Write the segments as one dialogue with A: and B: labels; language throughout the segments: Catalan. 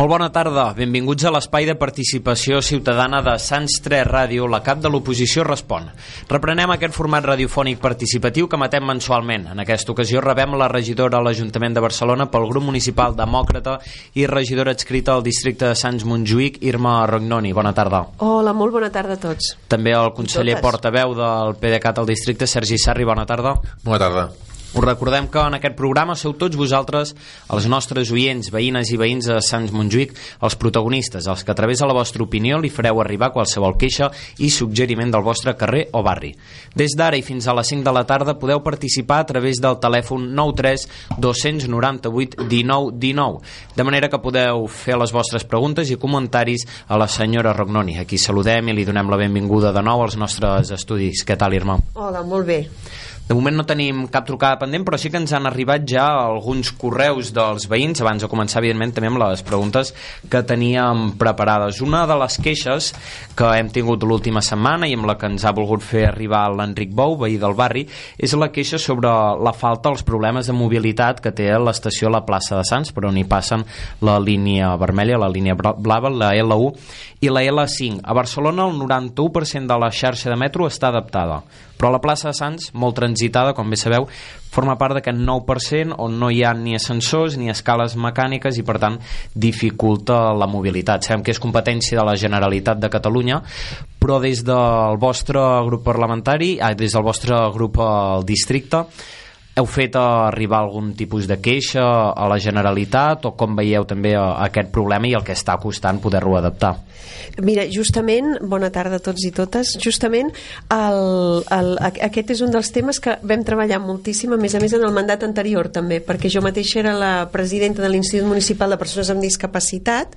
A: Molt bona tarda, benvinguts a l'espai de participació ciutadana de Sants 3 Ràdio, la cap de l'oposició respon. Reprenem aquest format radiofònic participatiu que matem mensualment. En aquesta ocasió rebem la regidora a l'Ajuntament de Barcelona pel grup municipal demòcrata i regidora adscrita al districte de Sants Montjuïc, Irma Rognoni. Bona tarda.
B: Hola, molt bona tarda a tots.
A: També el conseller portaveu del PDeCAT al districte, Sergi Sarri. Bona tarda.
C: Bona tarda.
A: Us recordem que en aquest programa sou tots vosaltres, els nostres oients, veïnes i veïns de Sants Montjuïc, els protagonistes, els que a través de la vostra opinió li fareu arribar qualsevol queixa i suggeriment del vostre carrer o barri. Des d'ara i fins a les 5 de la tarda podeu participar a través del telèfon 93 298 19 19, de manera que podeu fer les vostres preguntes i comentaris a la senyora Rognoni. Aquí saludem i li donem la benvinguda de nou als nostres estudis. Què tal, Irma?
B: Hola, molt bé.
A: De moment no tenim cap trucada pendent, però sí que ens han arribat ja alguns correus dels veïns, abans de començar, evidentment, també amb les preguntes que teníem preparades. Una de les queixes que hem tingut l'última setmana i amb la que ens ha volgut fer arribar l'Enric Bou, veí del barri, és la queixa sobre la falta, els problemes de mobilitat que té l'estació a la plaça de Sants, per on hi passen la línia vermella, la línia blava, la L1 i la L5. A Barcelona el 91% de la xarxa de metro està adaptada però la plaça de Sants, molt transitada, com bé sabeu, forma part d'aquest 9% on no hi ha ni ascensors ni escales mecàniques i per tant dificulta la mobilitat. Sabem que és competència de la Generalitat de Catalunya, però des del vostre grup parlamentari, ah, des del vostre grup al districte, heu fet arribar algun tipus de queixa a la Generalitat o com veieu també aquest problema i el que està costant poder-lo adaptar?
B: Mira, justament, bona tarda a tots i totes, justament el, el, aquest és un dels temes que vam treballar moltíssim, a més a més en el mandat anterior també, perquè jo mateixa era la presidenta de l'Institut Municipal de Persones amb Discapacitat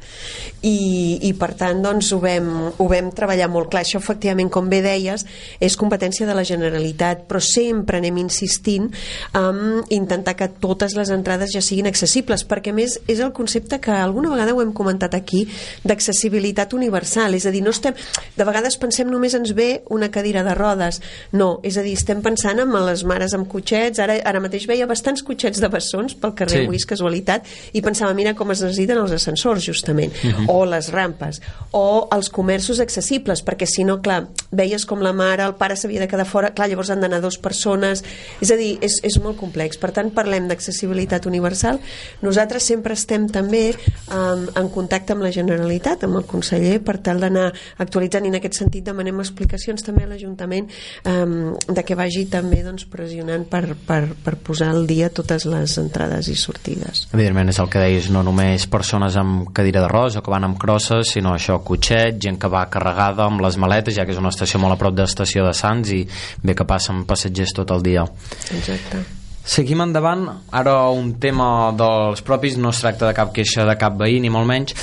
B: i, i per tant doncs ho vam, ho vam treballar molt clar. Això efectivament, com bé deies, és competència de la Generalitat, però sempre anem insistint en intentar que totes les entrades ja siguin accessibles, perquè més és el concepte que alguna vegada ho hem comentat aquí d'accessibilitat universal, és a dir, no estem, de vegades pensem només ens ve una cadira de rodes, no, és a dir, estem pensant en les mares amb cotxets, ara, ara mateix veia bastants cotxets de bessons pel carrer sí. avui, és casualitat, i pensava, mira com es necessiten els ascensors, justament, uh mhm. -huh. o les rampes, o els comerços accessibles, perquè si no, clar, veies com la mare, el pare s'havia de quedar fora, clar, llavors han d'anar dues persones, és a dir, és, és molt complex. Per tant, parlem d'accessibilitat universal. Nosaltres sempre estem també um, en contacte amb la Generalitat, amb el conseller, per tal d'anar actualitzant i en aquest sentit demanem explicacions també a l'Ajuntament um, de que vagi també doncs, pressionant per, per, per posar al dia totes les entrades i sortides.
A: Evidentment és el que deies, no només persones amb cadira de rosa que van amb crosses, sinó això, cotxet, gent que va carregada amb les maletes, ja que és una estació molt a prop de l'estació de Sants i bé que passen passatgers tot el dia.
B: Exacte.
A: Seguim endavant, ara un tema dels propis, no es tracta de cap queixa de cap veí, ni molt menys,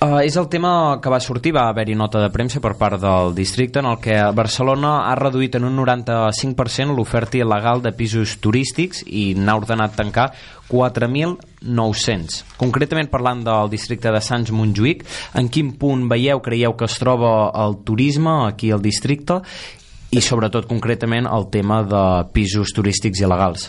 A: Uh, és el tema que va sortir, va haver-hi nota de premsa per part del districte en el que Barcelona ha reduït en un 95% l'oferta il·legal de pisos turístics i n'ha ordenat tancar 4.900. Concretament parlant del districte de Sants Montjuïc, en quin punt veieu, creieu que es troba el turisme aquí al districte i sobretot concretament el tema de pisos turístics il·legals?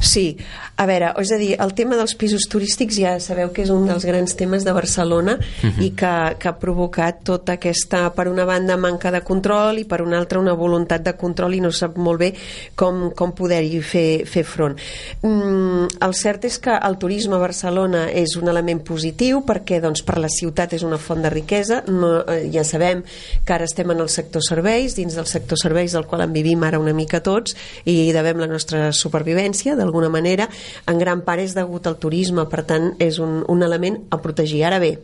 B: Sí, a veure, és a dir, el tema dels pisos turístics ja sabeu que és un dels grans temes de Barcelona uh mhm. -huh. i que, que ha provocat tota aquesta, per una banda, manca de control i per una altra una voluntat de control i no sap molt bé com, com poder-hi fer, fer front. Mm, el cert és que el turisme a Barcelona és un element positiu perquè doncs, per la ciutat és una font de riquesa, no, eh, ja sabem que ara estem en el sector serveis, dins del sector serveis del qual en vivim ara una mica tots i devem la nostra supervivència d'alguna manera en gran part és degut al turisme, per tant és un, un element a protegir. Ara bé,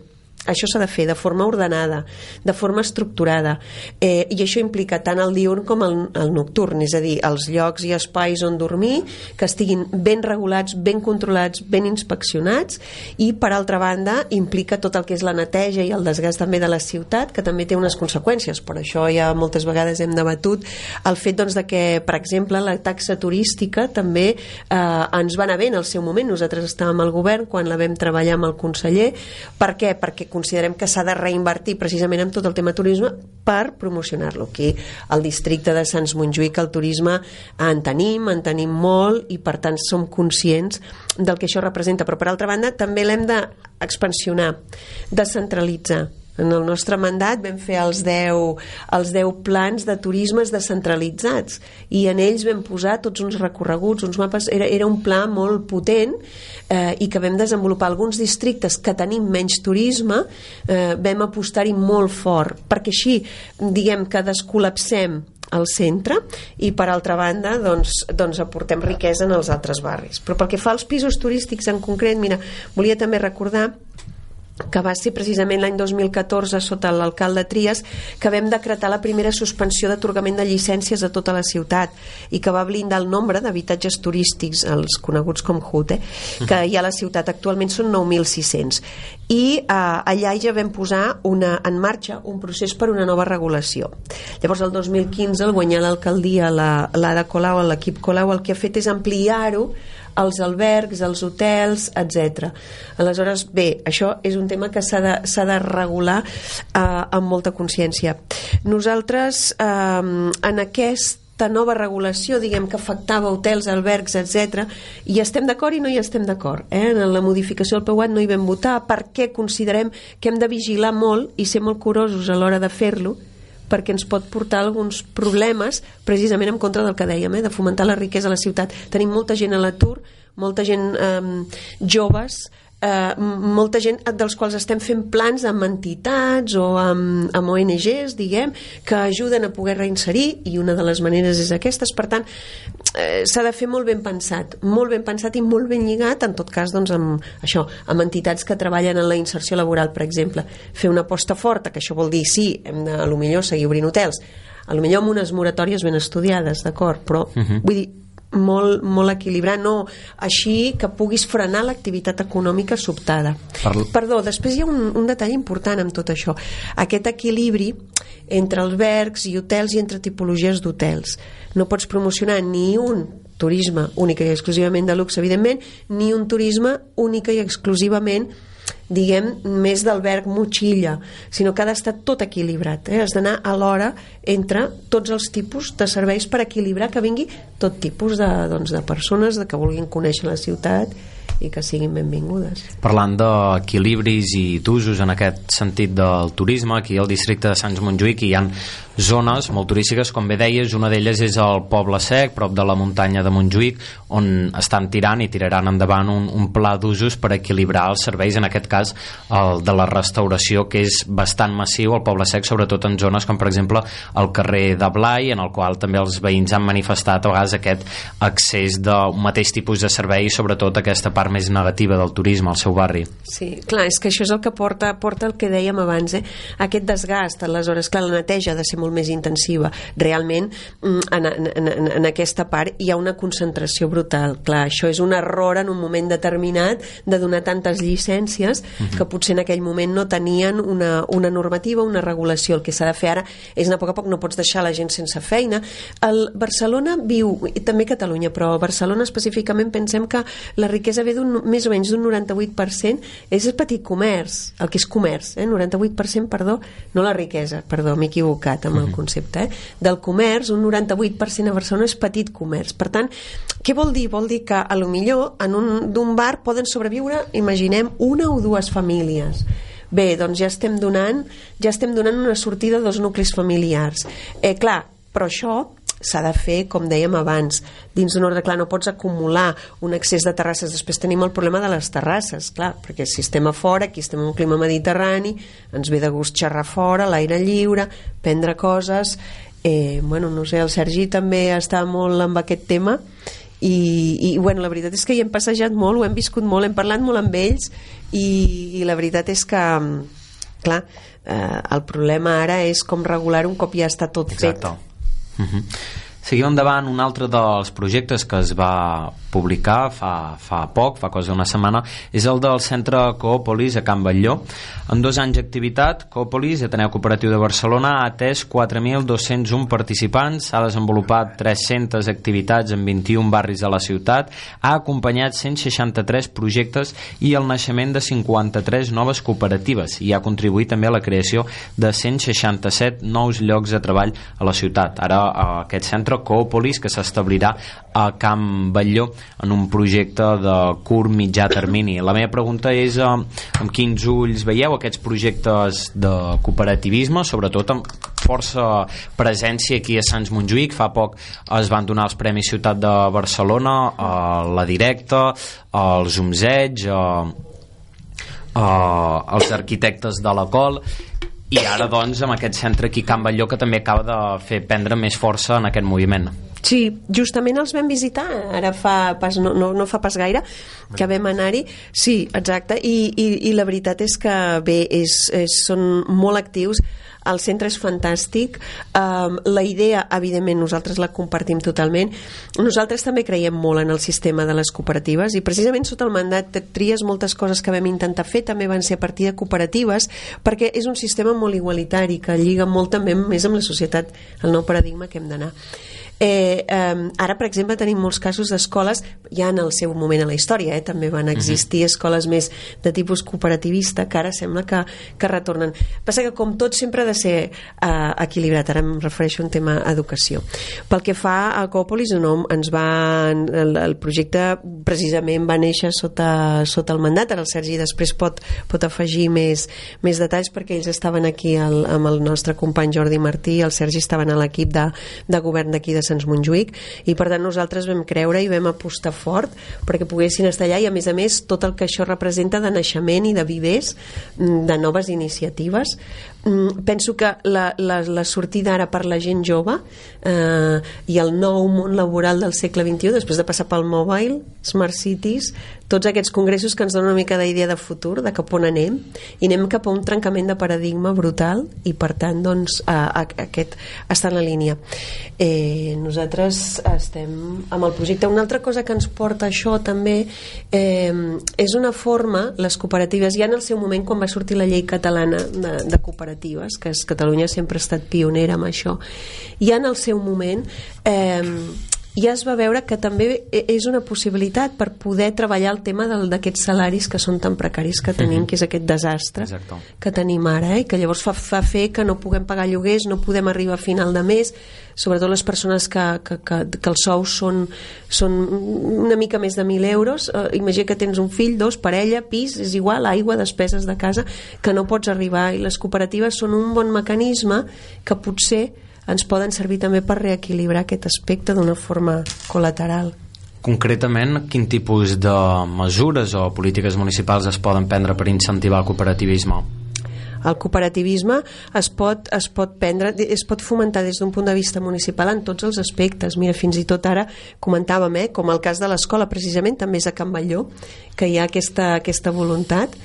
B: això s'ha de fer de forma ordenada, de forma estructurada eh, i això implica tant el diurn com el, el nocturn, és a dir, els llocs i espais on dormir que estiguin ben regulats, ben controlats, ben inspeccionats i per altra banda implica tot el que és la neteja i el desgast també de la ciutat que també té unes conseqüències, per això ja moltes vegades hem debatut el fet doncs, de que, per exemple, la taxa turística també eh, ens va anar bé en el seu moment, nosaltres estàvem al govern quan la vam treballar amb el conseller, per què? Perquè considerem que s'ha de reinvertir precisament en tot el tema turisme per promocionar-lo. Aquí, al districte de Sants Montjuïc, el turisme en tenim, en tenim molt i per tant som conscients del que això representa. Però per altra banda també l'hem d'expansionar, descentralitzar en el nostre mandat vam fer els 10, els 10 plans de turismes descentralitzats i en ells vam posar tots uns recorreguts, uns mapes, era, era un pla molt potent eh, i que vam desenvolupar alguns districtes que tenim menys turisme, eh, vam apostar-hi molt fort, perquè així diguem que descol·lapsem al centre i per altra banda doncs, doncs aportem riquesa en els altres barris. Però pel que fa als pisos turístics en concret mira, volia també recordar que va ser precisament l'any 2014 sota l'alcalde Trias que vam decretar la primera suspensió d'atorgament de llicències a tota la ciutat i que va blindar el nombre d'habitatges turístics els coneguts com HUT eh, que hi ha a la ciutat. Actualment són 9.600 i eh, allà ja vam posar una, en marxa un procés per una nova regulació llavors el 2015 el guanyar l'alcaldia l'Ada Colau, l'equip Colau el que ha fet és ampliar-ho els albergs, els hotels, etc. Aleshores, bé, això és un tema que s'ha de, de regular eh, amb molta consciència. Nosaltres, eh, en aquest aquesta nova regulació, diguem, que afectava hotels, albergs, etc. i estem d'acord i no hi estem d'acord. Eh? En la modificació del PEUAT no hi vam votar perquè considerem que hem de vigilar molt i ser molt curosos a l'hora de fer-lo perquè ens pot portar alguns problemes precisament en contra del que dèiem, eh, de fomentar la riquesa a la ciutat. Tenim molta gent a l'atur, molta gent eh, joves, eh, molta gent dels quals estem fent plans amb entitats o amb, amb ONGs, diguem, que ajuden a poder reinserir i una de les maneres és aquestes. Per tant, eh, s'ha de fer molt ben pensat, molt ben pensat i molt ben lligat, en tot cas, doncs, amb això, amb entitats que treballen en la inserció laboral, per exemple. Fer una aposta forta, que això vol dir, sí, hem de, a lo millor, seguir obrint hotels, a lo millor amb unes moratòries ben estudiades, d'acord, però, uh -huh. vull dir, molt, molt equilibrat, no així que puguis frenar l'activitat econòmica sobtada. Parl Perdó, després hi ha un, un detall important amb tot això. Aquest equilibri entre albergs i hotels i entre tipologies d'hotels. No pots promocionar ni un turisme únic i exclusivament de luxe, evidentment, ni un turisme únic i exclusivament diguem, més d'alberg motxilla, sinó que ha d'estar tot equilibrat. Eh? Has d'anar alhora entre tots els tipus de serveis per equilibrar que vingui tot tipus de, doncs, de persones de que vulguin conèixer la ciutat i que siguin benvingudes.
A: Parlant d'equilibris i d'usos en aquest sentit del turisme, aquí al districte de Sants Montjuïc hi ha zones molt turístiques, com bé deies, una d'elles és el Poble Sec, prop de la muntanya de Montjuïc, on estan tirant i tiraran endavant un, un pla d'usos per equilibrar els serveis, en aquest cas el de la restauració, que és bastant massiu al Poble Sec, sobretot en zones com per exemple el carrer de Blai, en el qual també els veïns han manifestat a vegades aquest accés d'un mateix tipus de servei, sobretot aquesta part més negativa del turisme al seu barri.
B: Sí, clar, és que això és el que porta, porta el que dèiem abans, eh? aquest desgast, aleshores, clar, la neteja ha de ser molt més intensiva. Realment, mm, en, en, en, en aquesta part hi ha una concentració brutal. Clar, això és un error en un moment determinat de donar tantes llicències uh mhm. -huh. que potser en aquell moment no tenien una, una normativa, una regulació. El que s'ha de fer ara és anar a poc a poc, no pots deixar la gent sense feina. El Barcelona viu, i també Catalunya, però Barcelona específicament pensem que la riquesa ve d'un més o menys d'un 98% és el petit comerç, el que és comerç, eh? 98% perdó, no la riquesa, perdó, m'he equivocat amb el concepte, eh? del comerç, un 98% a Barcelona és petit comerç. Per tant, què vol dir? Vol dir que a lo millor en un d'un bar poden sobreviure, imaginem, una o dues famílies. Bé, doncs ja estem donant, ja estem donant una sortida dos nuclis familiars. Eh, clar, però això s'ha de fer, com dèiem abans, dins d'un ordre clar, no pots acumular un excés de terrasses. Després tenim el problema de les terrasses, clar, perquè si estem a fora, aquí estem en un clima mediterrani, ens ve de gust xerrar fora, l'aire lliure, prendre coses... Eh, bueno, no sé, el Sergi també està molt amb aquest tema i, i bueno, la veritat és que hi hem passejat molt, ho hem viscut molt, hem parlat molt amb ells i, i la veritat és que clar, eh, el problema ara és com regular un cop ja està tot Exacte. fet
A: Uh -huh. Seguim endavant un altre dels projectes que es va publicar fa, fa poc, fa cosa d'una setmana, és el del centre Coopolis a Can Batlló. En dos anys d'activitat, Coopolis, Ateneu Cooperatiu de Barcelona, ha atès 4.201 participants, ha desenvolupat 300 activitats en 21 barris de la ciutat, ha acompanyat 163 projectes i el naixement de 53 noves cooperatives i ha contribuït també a la creació de 167 nous llocs de treball a la ciutat. Ara aquest centre Coopolis que s'establirà a Can Batlló en un projecte de curt mitjà termini. La meva pregunta és eh, amb quins ulls veieu aquests projectes de cooperativisme, sobretot amb força presència aquí a Sants Montjuïc. Fa poc es van donar els Premis Ciutat de Barcelona, a la Directa, als Umzeig, a, a, als arquitectes de la Col i ara doncs amb aquest centre aquí Can Batlló que també acaba de fer prendre més força en aquest moviment.
B: Sí, justament els vam visitar ara fa pas, no, no, no fa pas gaire que vam anar-hi, sí, exacte i, i, i la veritat és que bé, és, és, són molt actius el centre és fantàstic. Um, la idea, evidentment, nosaltres la compartim totalment. Nosaltres també creiem molt en el sistema de les cooperatives i precisament sota el mandat de Tries moltes coses que vam intentar fer també van ser a partir de cooperatives perquè és un sistema molt igualitari que lliga molt també més amb la societat el nou paradigma que hem d'anar Eh, eh, ara, per exemple, tenim molts casos d'escoles, ja en el seu moment a la història, eh, també van existir uh -huh. escoles més de tipus cooperativista, que ara sembla que, que retornen. Passa que, com tot, sempre ha de ser eh, equilibrat. Ara em refereixo a un tema educació. Pel que fa a Còpolis, no, ens va, el, el projecte precisament va néixer sota, sota el mandat, ara el Sergi després pot, pot afegir més, més detalls perquè ells estaven aquí el, amb el nostre company Jordi Martí, el Sergi estaven a l'equip de, de govern d'aquí de Sants Montjuïc i per tant nosaltres vam creure i vam apostar fort perquè poguessin estar allà i a més a més tot el que això representa de naixement i de vivers mm, de noves iniciatives penso que la, la, la sortida ara per la gent jove eh, i el nou món laboral del segle XXI després de passar pel mobile, smart cities tots aquests congressos que ens donen una mica d'idea de futur, de cap on anem i anem cap a un trencament de paradigma brutal i per tant doncs a, a, aquest està en la línia. Eh, nosaltres estem amb el projecte. Una altra cosa que ens porta això també eh, és una forma les cooperatives ja en el seu moment quan va sortir la llei catalana de, de cooperatives que és, Catalunya sempre ha estat pionera amb això. Ja en el seu moment eh, ja es va veure que també e, és una possibilitat per poder treballar el tema d'aquests salaris que són tan precaris que tenim, uh -huh. que és aquest desastre
A: Exacte.
B: que tenim ara, eh? que llavors fa, fa fer que no puguem pagar lloguers, no podem arribar a final de mes, sobretot les persones que, que, que, que els sous són, són una mica més de 1.000 euros, eh, imagina que tens un fill, dos, parella, pis, és igual, aigua, despeses de casa, que no pots arribar, i les cooperatives són un bon mecanisme que potser ens poden servir també per reequilibrar aquest aspecte d'una forma col·lateral.
A: Concretament, quin tipus de mesures o polítiques municipals es poden prendre per incentivar el cooperativisme?
B: El cooperativisme es pot, es pot prendre, es pot fomentar des d'un punt de vista municipal en tots els aspectes. Mira, fins i tot ara comentàvem, eh, com el cas de l'escola, precisament també és a Can Balló, que hi ha aquesta, aquesta voluntat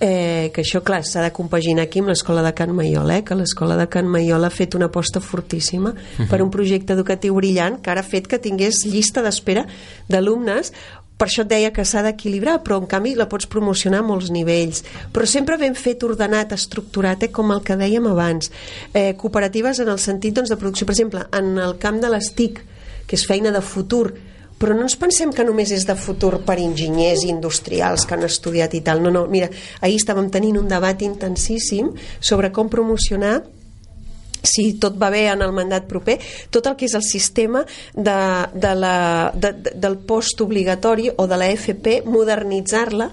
B: eh, que això, clar, s'ha de compaginar aquí amb l'escola de Can Maiol, eh, que l'escola de Can Maiol ha fet una aposta fortíssima uh -huh. per un projecte educatiu brillant que ara ha fet que tingués llista d'espera d'alumnes per això et deia que s'ha d'equilibrar, però en canvi la pots promocionar a molts nivells. Però sempre ben fet, ordenat, estructurat, eh, com el que dèiem abans. Eh, cooperatives en el sentit doncs, de producció. Per exemple, en el camp de les TIC, que és feina de futur, però no ens pensem que només és de futur per enginyers industrials que han estudiat i tal, no, no, mira, ahir estàvem tenint un debat intensíssim sobre com promocionar si tot va bé en el mandat proper, tot el que és el sistema de, de la, de, de, del post obligatori o de la FP, modernitzar-la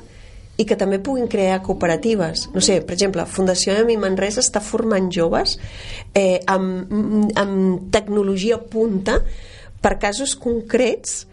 B: i que també puguin crear cooperatives. No sé, per exemple, Fundació de Manresa està formant joves eh, amb, amb tecnologia punta per casos concrets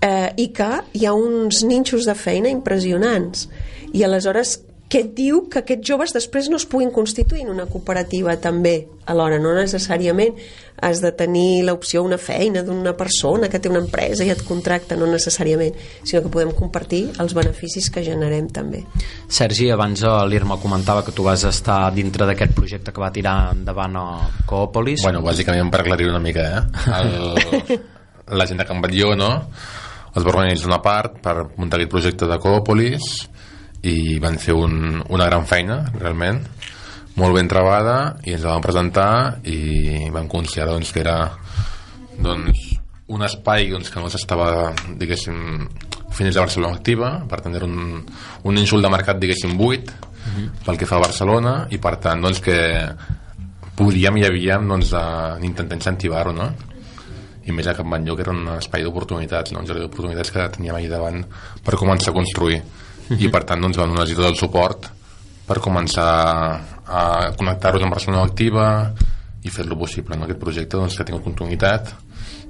B: eh, i que hi ha uns ninxos de feina impressionants i aleshores què et diu que aquests joves després no es puguin constituir en una cooperativa també alhora, no necessàriament has de tenir l'opció una feina d'una persona que té una empresa i et contracta, no necessàriament, sinó que podem compartir els beneficis que generem també.
A: Sergi, abans l'Irma comentava que tu vas estar dintre d'aquest projecte que va tirar endavant a Coopolis.
C: Bueno, bàsicament per aclarir una mica, eh? El, la gent de Can Batlló, no? els va organitzar una part per muntar aquest projecte d'Ecòpolis i van fer un, una gran feina realment molt ben trebada i ens la vam presentar i vam considerar doncs, que era doncs, un espai doncs, que no s'estava diguéssim fins a Barcelona activa per tenir un, un nínxol de mercat diguéssim buit uh -huh. pel que fa a Barcelona i per tant doncs, que podíem i havíem doncs, d'intentar incentivar-ho no? i més a Can Batlló que era un espai d'oportunitats no? un jardí d'oportunitats que teníem allà davant per començar a construir uh -huh. i per tant doncs, vam necessitar el suport per començar a connectar-nos amb Barcelona activa i fer-lo possible no? aquest projecte doncs, que ha tingut continuïtat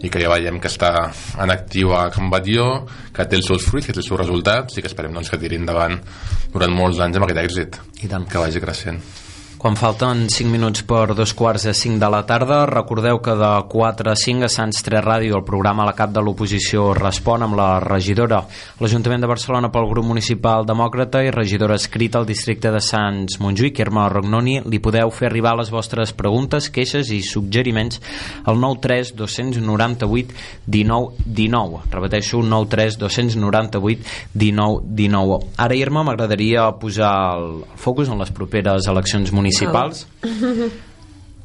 C: i que ja veiem que està en actiu a Can Batlló, que té els seus fruits, que té els seus resultats i que esperem doncs, que tiri endavant durant molts anys amb aquest èxit,
A: I tant.
C: que vagi creixent.
A: Quan falten 5 minuts per dos quarts de 5 de la tarda, recordeu que de 4 a 5 a Sants 3 Ràdio, el programa La Cap de l'Oposició respon amb la regidora l'Ajuntament de Barcelona pel grup municipal demòcrata i regidora escrita al districte de Sants Montjuïc, Irma Rognoni. Li podeu fer arribar les vostres preguntes, queixes i suggeriments al 93 298 19 19. Repeteixo, 93 298 19 19. Ara, Irma, m'agradaria posar el focus en les properes eleccions municipals municipals.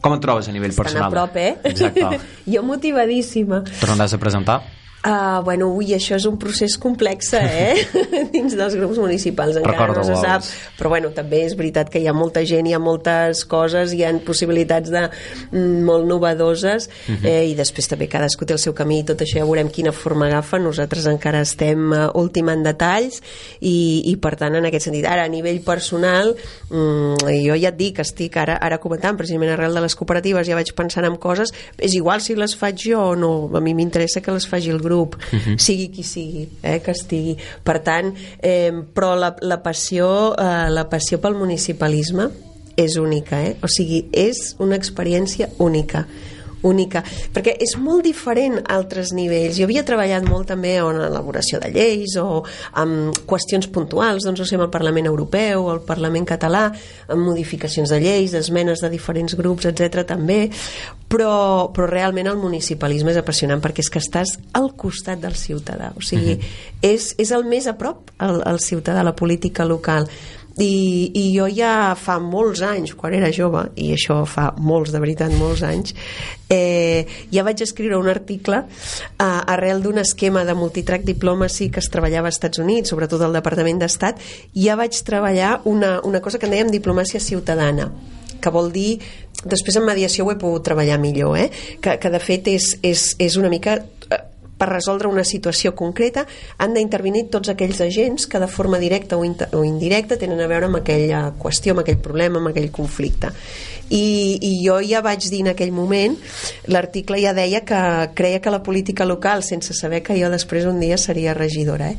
A: Com et trobes a nivell
B: Estan
A: personal?
B: a prop, eh?
A: Exacte.
B: jo motivadíssima.
A: Tornaràs a presentar?
B: Uh, bueno, ui, això és un procés complex, eh? Dins dels grups municipals encara no se sap. Però bueno, també és veritat que hi ha molta gent, hi ha moltes coses, hi ha possibilitats de, mm, molt novedoses
A: Mhm.
B: eh, i després també cadascú té el seu camí i tot això ja veurem quina forma agafa. Nosaltres encara estem uh, ultimant detalls i, i per tant en aquest sentit. Ara, a nivell personal, mm, jo ja et dic, estic ara, ara comentant precisament arrel de les cooperatives, ja vaig pensant en coses, és igual si les faig jo o no, a mi m'interessa que les faci el grup, sigui qui sigui, eh, que estigui. Per tant, eh, però la, la passió eh, la passió pel municipalisme és única, eh? o sigui, és una experiència única única, perquè és molt diferent a altres nivells. Jo havia treballat molt també en elaboració de lleis o amb qüestions puntuals, doncs no sé, el Parlament Europeu o el Parlament Català, amb modificacions de lleis, esmenes de diferents grups, etc també, però, però realment el municipalisme és apassionant perquè és que estàs al costat del ciutadà, o sigui, és, és el més a prop el, el ciutadà, la política local i, i jo ja fa molts anys quan era jove, i això fa molts de veritat, molts anys eh, ja vaig escriure un article eh, arrel d'un esquema de multitrack diplomacy que es treballava als Estats Units sobretot al Departament d'Estat ja vaig treballar una, una cosa que en dèiem diplomàcia ciutadana que vol dir després en mediació ho he pogut treballar millor eh? que, que de fet és, és, és una mica eh, per resoldre una situació concreta han d'intervenir tots aquells agents que de forma directa o, o indirecta tenen a veure amb aquella qüestió, amb aquell problema, amb aquell conflicte. I, i jo ja vaig dir en aquell moment, l'article ja deia que creia que la política local, sense saber que jo després un dia seria regidora, eh?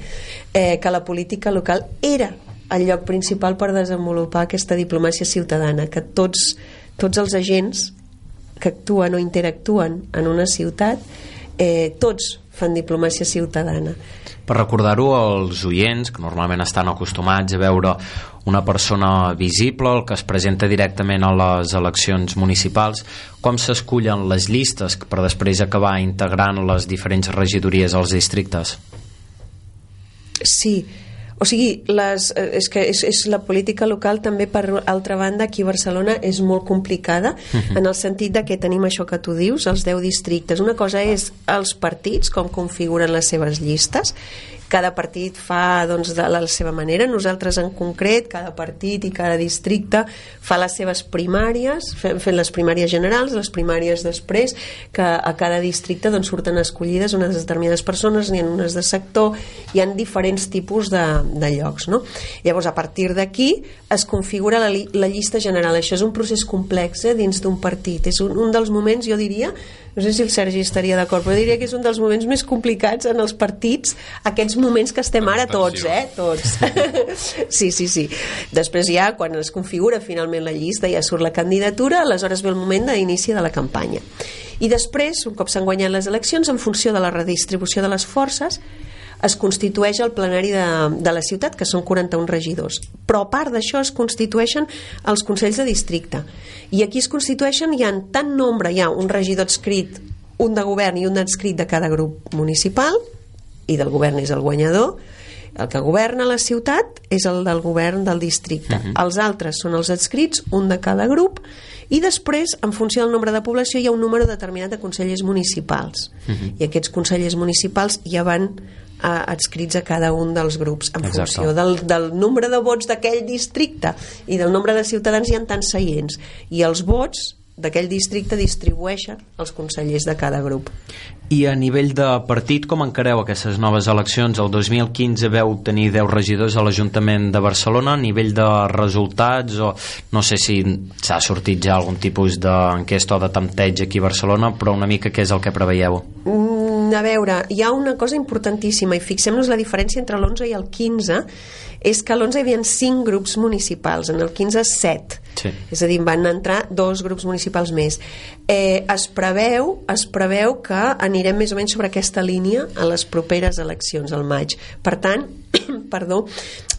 B: Eh, que la política local era el lloc principal per desenvolupar aquesta diplomàcia ciutadana, que tots, tots els agents que actuen o interactuen en una ciutat eh, tots fan diplomàcia ciutadana
A: Per recordar-ho als oients, que normalment estan acostumats a veure una persona visible, el que es presenta directament a les eleccions municipals, com s'escullen les llistes per després acabar integrant les diferents regidories als districtes?
B: Sí, o sigui, les, eh, és que és, és la política local també per altra banda aquí a Barcelona és molt complicada en el sentit de que tenim això que tu dius, els 10 districtes. Una cosa és els partits, com configuren les seves llistes, cada partit fa doncs, de la seva manera, nosaltres en concret, cada partit i cada districte fa les seves primàries, fent, fent les primàries generals, les primàries després, que a cada districte doncs, surten escollides unes determinades persones, n'hi ha unes de sector, hi han diferents tipus de, de llocs. No? Llavors, a partir d'aquí es configura la, la llista general. Això és un procés complex eh, dins d'un partit. És un, un dels moments, jo diria, no sé si el Sergi estaria d'acord, però diria que és un dels moments més complicats en els partits, aquests moments que estem ara tots, eh? Tots. sí, sí, sí. Després ja, quan es configura finalment la llista, ja surt la candidatura, aleshores ve el moment d'inici de la campanya. I després, un cop s'han guanyat les eleccions, en funció de la redistribució de les forces, es constitueix el plenari de, de la ciutat, que són 41 regidors. Però a part d'això es constitueixen els consells de districte. I aquí es constitueixen, hi ha tant nombre, hi ha un regidor adscrit, un de govern i un adscrit de cada grup municipal, i del govern és el guanyador, el que governa la ciutat és el del govern del districte. Uh -huh. Els altres són els adscrits, un de cada grup, i després, en funció del nombre de població, hi ha un número determinat de consellers municipals. Uh -huh. I aquests consellers municipals ja van eh, adscrits a cada un dels grups en
A: Exacte.
B: funció del, del nombre de vots d'aquell districte i del nombre de ciutadans hi ha tants seients i els vots d'aquell districte distribueixen els consellers de cada grup.
A: I a nivell de partit, com encareu aquestes noves eleccions? El 2015 veu tenir 10 regidors a l'Ajuntament de Barcelona. A nivell de resultats, o no sé si s'ha sortit ja algun tipus d'enquesta o de tempteig aquí a Barcelona, però una mica què és el que preveieu?
B: Mm, a veure, hi ha una cosa importantíssima i fixem-nos la diferència entre l'11 i el 15 és que a l'11 hi havia 5 grups municipals, en el 15 7
A: Sí.
B: és a dir, van entrar dos grups municipals més. Eh, es preveu es preveu que anirem més o menys sobre aquesta línia a les properes eleccions al maig. Per tant, perdó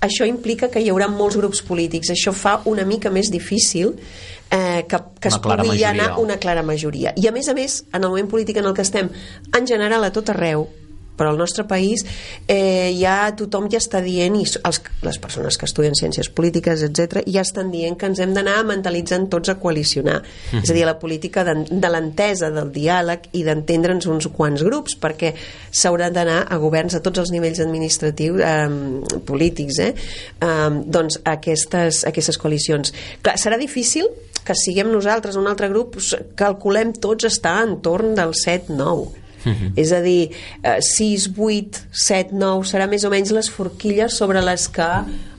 B: això implica que hi haurà molts grups polítics. Això fa una mica més difícil eh, que, que es pugui anar
A: majoria.
B: una clara majoria i a més a més, en el moment polític en el que estem en general a tot arreu però al nostre país eh, ja tothom ja està dient i els, les persones que estudien ciències polítiques, etc ja estan dient que ens hem d'anar mentalitzant tots a coalicionar
A: Mhm.
B: és a dir, la política de, de l'entesa, del diàleg i d'entendre'ns uns quants grups perquè s'haurà d'anar a governs a tots els nivells administratius eh, polítics eh? Eh, doncs aquestes, aquestes coalicions Clar, serà difícil que siguem nosaltres un altre grup, calculem tots estar entorn del 7-9 és a dir, eh, 6, 8, 7, 9 serà més o menys les forquilles sobre les que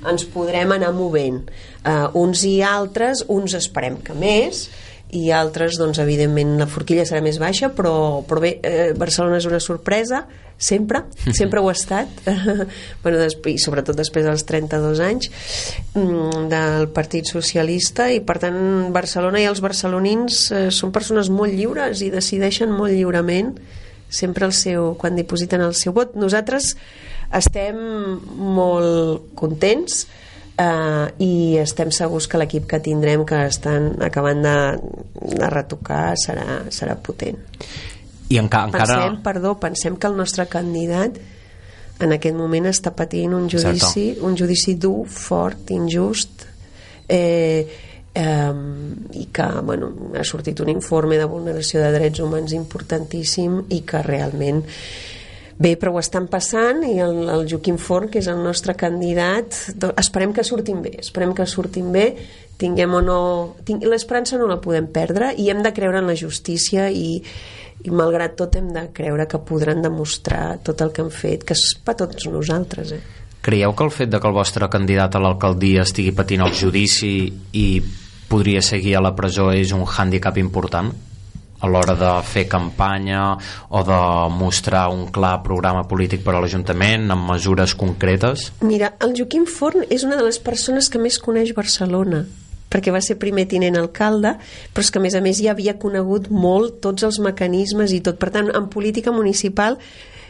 B: ens podrem anar movent. Eh, uns i altres uns esperem que més i altres, doncs, evidentment, la forquilla serà més baixa, però, però bé, eh, Barcelona és una sorpresa, sempre, sempre ho ha estat, bueno, i sobretot després dels 32 anys mm, del Partit Socialista, i per tant Barcelona i els barcelonins eh, són persones molt lliures i decideixen molt lliurement sempre el seu, quan dipositen el seu vot. Nosaltres estem molt contents eh, i estem segurs que l'equip que tindrem que estan acabant de, de retocar serà, serà potent.
A: I enca encara...
B: Pensem, perdó, pensem que el nostre candidat en aquest moment està patint un judici,
A: Exacte.
B: un judici dur, fort, injust, eh, eh, i que bueno, ha sortit un informe de vulneració de drets humans importantíssim i que realment Bé, però ho estan passant i el, el Joaquim Forn, que és el nostre candidat, do- esperem que surtin bé, esperem que surtin bé, tinguem o no... Ting... L'esperança no la podem perdre i hem de creure en la justícia i, i malgrat tot hem de creure que podran demostrar tot el que han fet, que és per tots nosaltres, eh?
A: Creieu que el fet de que el vostre candidat a l'alcaldia estigui patint el judici i podria seguir a la presó és un hàndicap important a l'hora de fer campanya o de mostrar un clar programa polític per a l'Ajuntament amb mesures concretes?
B: Mira, el Joaquim Forn és una de les persones que més coneix Barcelona perquè va ser primer tinent alcalde, però és que a més a més ja havia conegut molt tots els mecanismes i tot. Per tant, en política municipal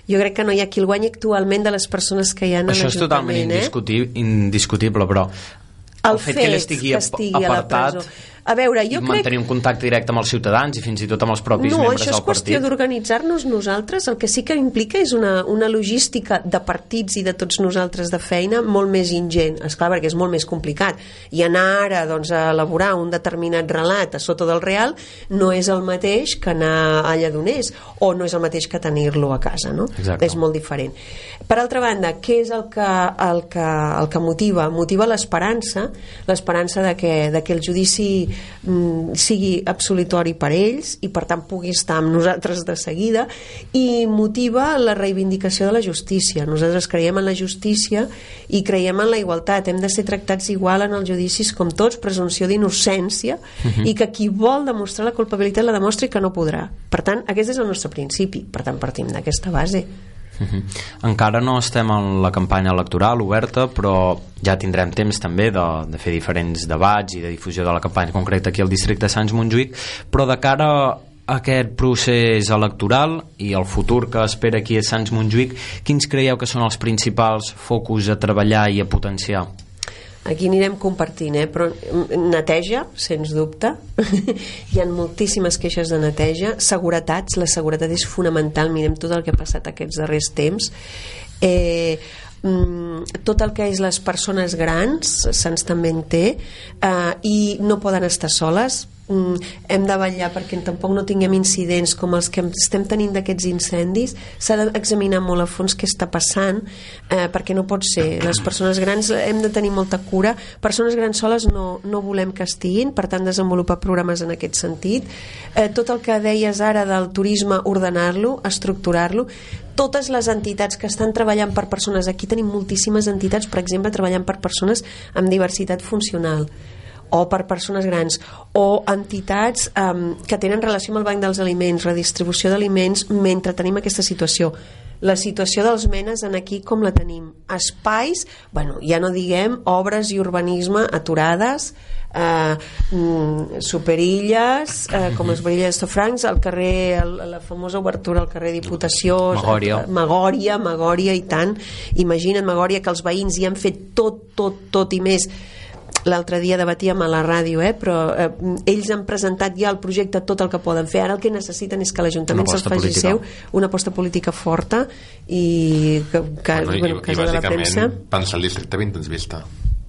B: jo crec que no hi ha qui el guanyi actualment de les persones que hi ha a
A: Això és totalment
B: eh?
A: indiscuti indiscutible, però el, fet, que ell estigui,
B: que estigui a la
A: apartat
B: presó. A veure, jo
A: i
B: crec
A: mantenir un contacte directe amb els ciutadans i fins i tot amb els propis
B: no,
A: membres
B: això és
A: del
B: qüestió
A: partit
B: d'organitzar-nos nosaltres. El que sí que implica és una, una logística de partits i de tots nosaltres de feina molt més ingent. És clar, perquè és molt més complicat. I anar ara doncs, a elaborar un determinat relat a sota del real no és el mateix que anar a Lledoners o no és el mateix que tenir-lo a casa. No?
A: Exacte.
B: És molt diferent. Per altra banda, què és el que, el que, el que motiva? Motiva l'esperança, l'esperança de, que, de que el judici sigui absolutori per ells i per tant pugui estar amb nosaltres de seguida i motiva la reivindicació de la justícia. Nosaltres creiem en la justícia i creiem en la igualtat. Hem de ser tractats igual en els judicis com tots, presumpció d'innocència i que qui vol demostrar la culpabilitat la demostri que no podrà. Per tant, aquest és el nostre principi. Per tant, partim d'aquesta base.
A: Mhm. Encara no estem en la campanya electoral oberta, però ja tindrem temps també de, de fer diferents debats i de difusió de la campanya concreta aquí al districte de Sants Montjuïc, però de cara a aquest procés electoral i el futur que espera aquí a Sants Montjuïc, quins creieu que són els principals focus a treballar i a potenciar?
B: Aquí anirem compartint, eh? però neteja, sens dubte. Hi ha moltíssimes queixes de neteja. Seguretats, la seguretat és fonamental. Mirem tot el que ha passat aquests darrers temps. Eh, mm, tot el que és les persones grans se'ns també en té eh, i no poden estar soles mm, hem de vetllar perquè tampoc no tinguem incidents com els que estem tenint d'aquests incendis. S'ha d'examinar molt a fons què està passant eh, perquè no pot ser. Les persones grans hem de tenir molta cura. Persones grans soles no, no volem que estiguin per tant desenvolupar programes en aquest sentit. Eh, tot el que deies ara del turisme ordenar-lo, estructurar-lo. Totes les entitats que estan treballant per persones aquí tenim moltíssimes entitats per exemple treballant per persones amb diversitat funcional o per persones grans o entitats um, que tenen relació amb el banc dels aliments, redistribució d'aliments mentre tenim aquesta situació. La situació dels menes en aquí com la tenim? Espais, bueno, ja no diguem obres i urbanisme aturades eh, mm, superilles eh, com les Superilles de Francs al carrer, el, la famosa obertura al carrer Diputació
A: Magòria.
B: eh, Magòria, Magòria i tant. Imagina't Magòria que els veïns hi han fet tot, tot, tot i més l'altre dia debatíem a la ràdio, eh, però eh, ells han presentat ja el projecte tot el que poden fer. Ara el que necessiten és que l'Ajuntament se'ls faci
A: política.
B: seu una aposta política forta i que, que
C: bueno, i,
B: bueno,
C: i
B: casa de la premsa
C: pensar el districte 20 anys vista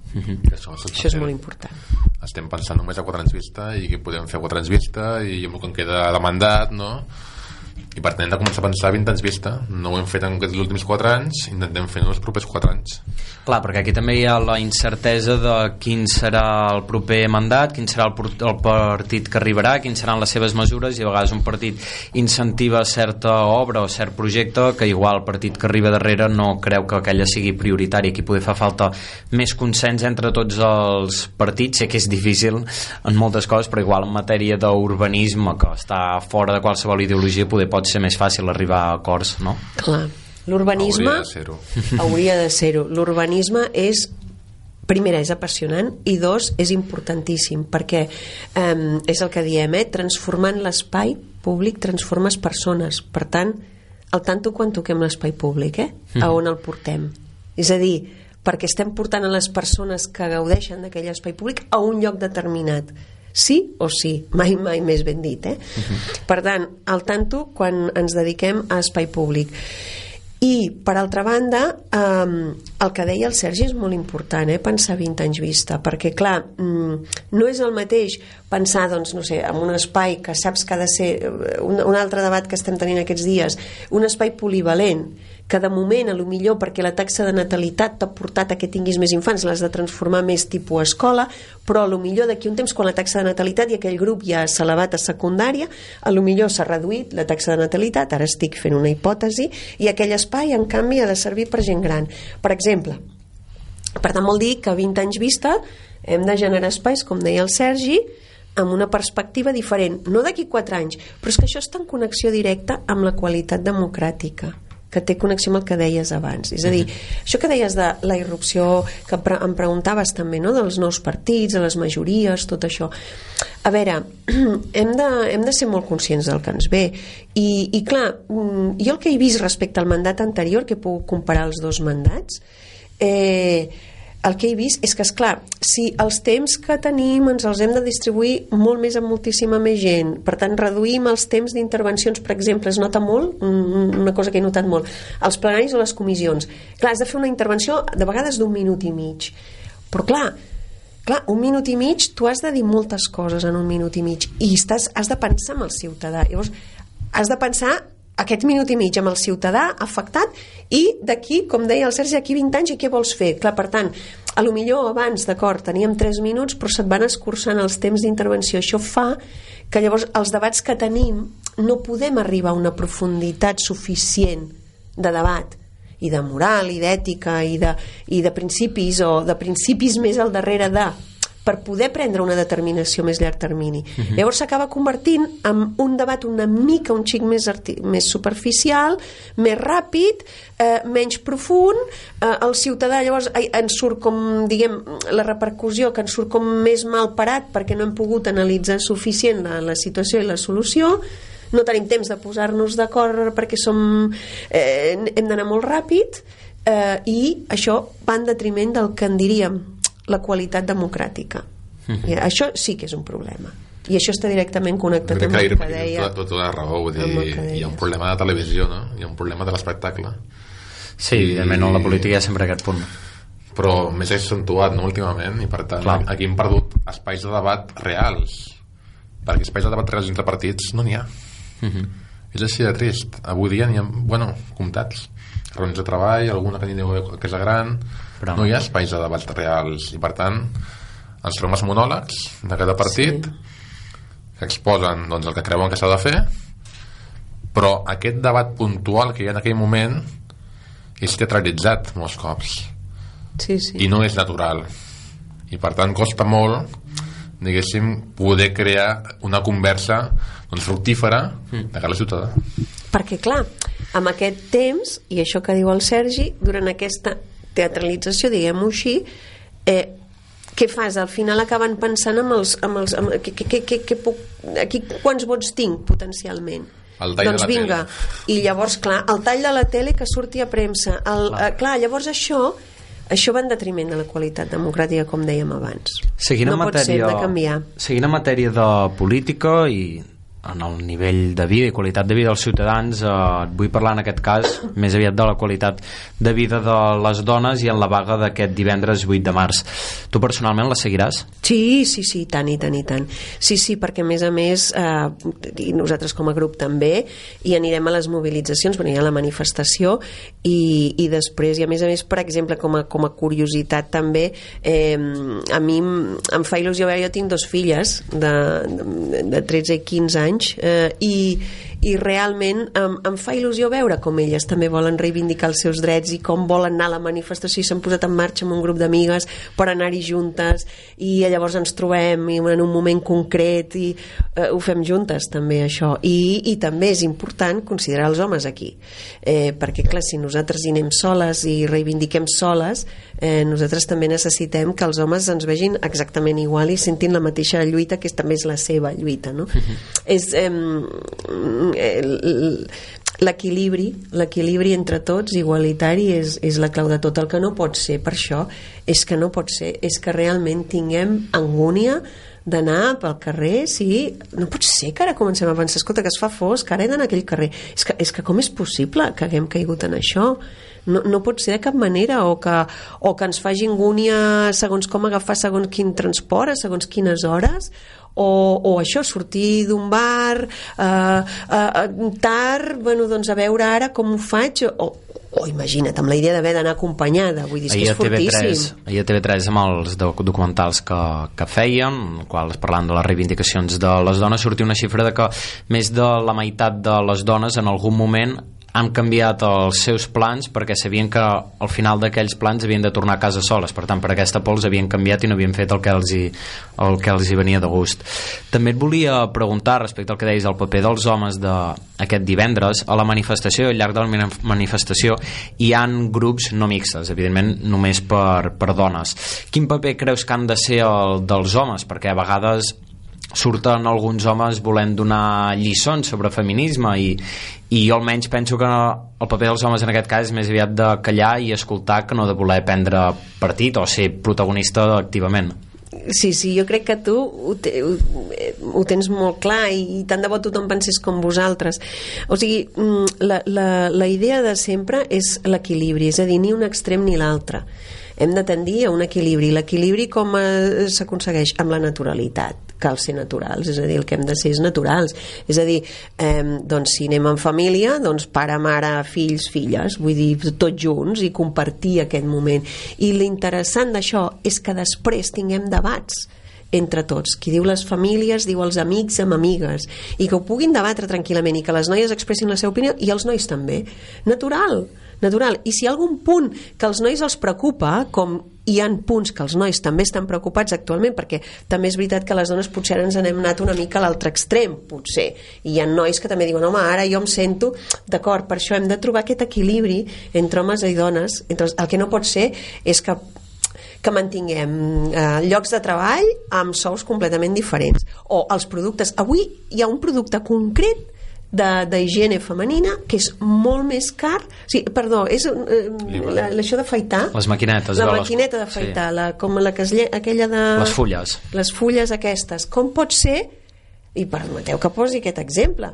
A: Mhm.
C: que això,
B: això és molt important
C: estem pensant només a 4 anys vista i que podem fer 4 anys vista i amb el que en queda de mandat no? I per tant hem de començar a pensar 20 anys vista no ho hem fet en aquests últims 4 anys intentem fer en els propers 4 anys
A: Clar, perquè aquí també hi ha la incertesa de quin serà el proper mandat, quin serà el, el partit que arribarà, quins seran les seves mesures i a vegades un partit incentiva certa obra o cert projecte que igual el partit que arriba darrere no creu que aquella sigui prioritària. Aquí poder fa falta més consens entre tots els partits. Sé que és difícil en moltes coses, però igual en matèria d'urbanisme, que està fora de qualsevol ideologia, poder ser més fàcil arribar a acords, no?
B: clar. L'urbanisme
C: hauria de ser-ho.
B: ser-ho. L'urbanisme és primera, és apassionant i dos, és importantíssim perquè eh, és el que diem eh, transformant l'espai públic transformes persones. Per tant, al tanto quan toquem l'espai públic eh? a on el portem. És a dir, perquè estem portant a les persones que gaudeixen d'aquell espai públic a un lloc determinat sí o sí, mai mai més ben dit eh? per tant, al tanto quan ens dediquem a espai públic. I, per altra banda, um, el que deia el Sergi és molt important, eh, pensar 20 anys vista, perquè, clar, mm, no és el mateix pensar, doncs, no sé, en un espai que saps que ha de ser... eh, Un, un altre debat que estem tenint aquests dies, un espai polivalent, que de moment, a lo millor perquè la taxa de natalitat t'ha portat a que tinguis més infants, l'has de transformar més tipus escola, però a lo millor d'aquí un temps, quan la taxa de natalitat i aquell grup ja s'ha elevat a secundària, a lo millor s'ha reduït la taxa de natalitat, ara estic fent una hipòtesi, i aquell espai, en canvi, ha de servir per gent gran. Per exemple, per tant, vol dir que a 20 anys vista hem de generar espais, com deia el Sergi, amb una perspectiva diferent, no d'aquí 4 anys, però és que això està en connexió directa amb la qualitat democràtica que té connexió amb el que deies abans. És a dir, això que deies de la irrupció, que pre em preguntaves també, no?, dels nous partits, de les majories, tot això. A veure, hem de, hem de ser molt conscients del que ens ve. I, i clar, mm, jo el que he vist respecte al mandat anterior, que he pogut comparar els dos mandats, eh, el que he vist és que, és clar, si els temps que tenim ens els hem de distribuir molt més amb moltíssima més gent, per tant reduïm els temps d'intervencions, per exemple, es nota molt, una cosa que he notat molt, els plenaris o les comissions. Clar, has de fer una intervenció de vegades d'un minut i mig, però clar, clar, un minut i mig tu has de dir moltes coses en un minut i mig i estàs, has de pensar en el ciutadà llavors has de pensar aquest minut i mig amb el ciutadà afectat i d'aquí, com deia el Sergi, d'aquí 20 anys i què vols fer? Clar, per tant, a lo millor abans, d'acord, teníem 3 minuts però se't van escurçant els temps d'intervenció. Això fa que llavors els debats que tenim no podem arribar a una profunditat suficient de debat i de moral i d'ètica i, de, i de principis o de principis més al darrere de per poder prendre una determinació més llarg termini. Uh -huh. Llavors s'acaba convertint en un debat una mica un xic més, més superficial, més ràpid, eh, menys profund, eh, el ciutadà llavors ai, ens surt com, diguem, la repercussió que ens surt com més mal parat perquè no hem pogut analitzar suficient la, la situació i la solució, no tenim temps de posar-nos d'acord perquè som, eh, hem d'anar molt ràpid eh, i això va en detriment del que en diríem la qualitat democràtica. I això sí que és un problema. I això està directament connectat
C: crec
B: amb
C: que
B: el que deia...
C: tota, tota la raó vull dir, hi ha un problema de televisió no? hi ha un problema de l'espectacle
A: Sí, evidentment, en la política hi ha sempre aquest punt.
C: però més accentuat no, últimament i per tant
A: Clar.
C: aquí hem perdut espais de debat reals perquè espais de debat reals entre partits no n'hi ha
A: Mhm.
C: és així de trist avui dia n'hi ha, bueno, comptats reunions de treball, alguna que n'hi deu que és gran
A: Però
C: no hi ha espais de debat reals. I per tant ens trobem els monòlegs de cada partit
B: Sí.
C: que exposen doncs, el que creuen que s'ha de fer però aquest debat puntual que hi ha en aquell moment és teatralitzat molts cops.
B: Sí, sí.
C: i no és natural. I per tant costa molt diguéssim poder crear una conversa doncs, fructífera de cara ciutadà.
B: Perquè, clar, amb aquest temps, i això que diu el Sergi, durant aquesta teatralització, diguem-ho així, eh, què fas? Al final acaben pensant amb els... Amb els amb, que, que, que, que puc, aquí quants vots tinc, potencialment?
C: El tall de
B: doncs
C: la
B: vinga, i llavors, clar, el tall de la tele que surti a premsa, el, clar. Eh, clar, llavors això això va en detriment de la qualitat democràtica com dèiem abans
A: Seguint
B: no
A: en
B: pot ser,
A: matèria,
B: hem de canviar
A: Seguint en matèria de política i en el nivell de vida i qualitat de vida dels ciutadans eh, et vull parlar en aquest cas més aviat de la qualitat de vida de les dones i en la vaga d'aquest divendres 8 de març tu personalment la seguiràs?
B: Sí, sí, sí, tant i tant i tant. Sí, sí, perquè a més a més, eh, i nosaltres com a grup també, i anirem a les mobilitzacions, bueno, hi ha la manifestació, i, i després, i a més a més, per exemple, com a, com a curiositat també, eh, a mi em, em fa il·lusió jo tinc dos filles de, de, de 13 i 15 anys, eh, i, i realment em, em fa il·lusió veure com elles també volen reivindicar els seus drets i com volen anar a la manifestació i s'han posat en marxa amb un grup d'amigues per anar-hi juntes i llavors ens trobem en un moment concret i eh, ho fem juntes també això I, i també és important considerar els homes aquí eh, perquè clar, si nosaltres hi anem soles i reivindiquem soles eh, nosaltres també necessitem que els homes ens vegin exactament igual i sentin la mateixa lluita que també és la seva lluita no? és eh, l'equilibri l'equilibri entre tots igualitari és, és la clau de tot. El que no pot ser per això és que no pot ser és que realment tinguem angúnia d'anar pel carrer sí, no pot ser que ara comencem a pensar escolta que es fa fosc, ara he d'anar a aquell carrer. És que, és que com és possible que haguem caigut en això? No, no pot ser de cap manera o que, o que ens faci angúnia segons com agafar segons quin transport a segons quines hores o, o això, sortir d'un bar eh, eh, tard, bueno, doncs a veure ara com ho faig o, o imagina't, amb la idea d'haver d'anar acompanyada vull dir, és que
A: ahir
B: és
A: a TV3,
B: fortíssim
A: ahir a TV3 amb els doc- documentals que, que en quals parlant de les reivindicacions de les dones, sortia una xifra de que més de la meitat de les dones en algun moment han canviat els seus plans perquè sabien que al final d'aquells plans havien de tornar a casa soles, per tant per aquesta pols havien canviat i no havien fet el que els hi, el que els hi venia de gust. També et volia preguntar respecte al que deies el paper dels homes d'aquest divendres a la manifestació, al llarg de la mani- manifestació hi han grups no mixtes, evidentment només per, per dones. Quin paper creus que han de ser el dels homes? Perquè a vegades surten alguns homes volent donar lliçons sobre feminisme i, i jo almenys penso que el paper dels homes en aquest cas és més aviat de callar i escoltar que no de voler prendre partit o ser protagonista activament
B: Sí, sí, jo crec que tu ho, te, ho, ho tens molt clar i, i tant de bo tothom pensés com vosaltres. O sigui, mm, la, la, la idea de sempre és l'equilibri, és a dir, ni un extrem ni l'altre. Hem de tendir a un equilibri. L'equilibri com eh, s'aconsegueix? Amb la naturalitat cal ser naturals, és a dir, el que hem de ser és naturals. És a dir, eh, doncs si anem en família, doncs pare, mare, fills, filles, vull dir, tots junts i compartir aquest moment. I l'interessant d'això és que després tinguem debats entre tots. Qui diu les famílies, diu els amics amb amigues. I que ho puguin debatre tranquil·lament i que les noies expressin la seva opinió i els nois també. Natural, natural. I si hi ha algun punt que als nois els preocupa, com hi han punts que els nois també estan preocupats actualment, perquè també és veritat que les dones potser ens n'hem anat una mica a l'altre extrem, potser. I hi ha nois que també diuen, home, ara jo em sento... D'acord, per això hem de trobar aquest equilibri entre homes i dones. Entre els... El que no pot ser és que que mantinguem eh, llocs de treball amb sous completament diferents o els productes, avui hi ha un producte concret d'higiene femenina que és molt més car. Sí, perdó, és eh, la, això d'afaitar
A: Les maquinetes,
B: la
A: de
B: maquineta d'afaitar la, com la que es lle... aquella de...
A: Les fulles.
B: les fulles aquestes. Com pot ser i permeteu que posi aquest exemple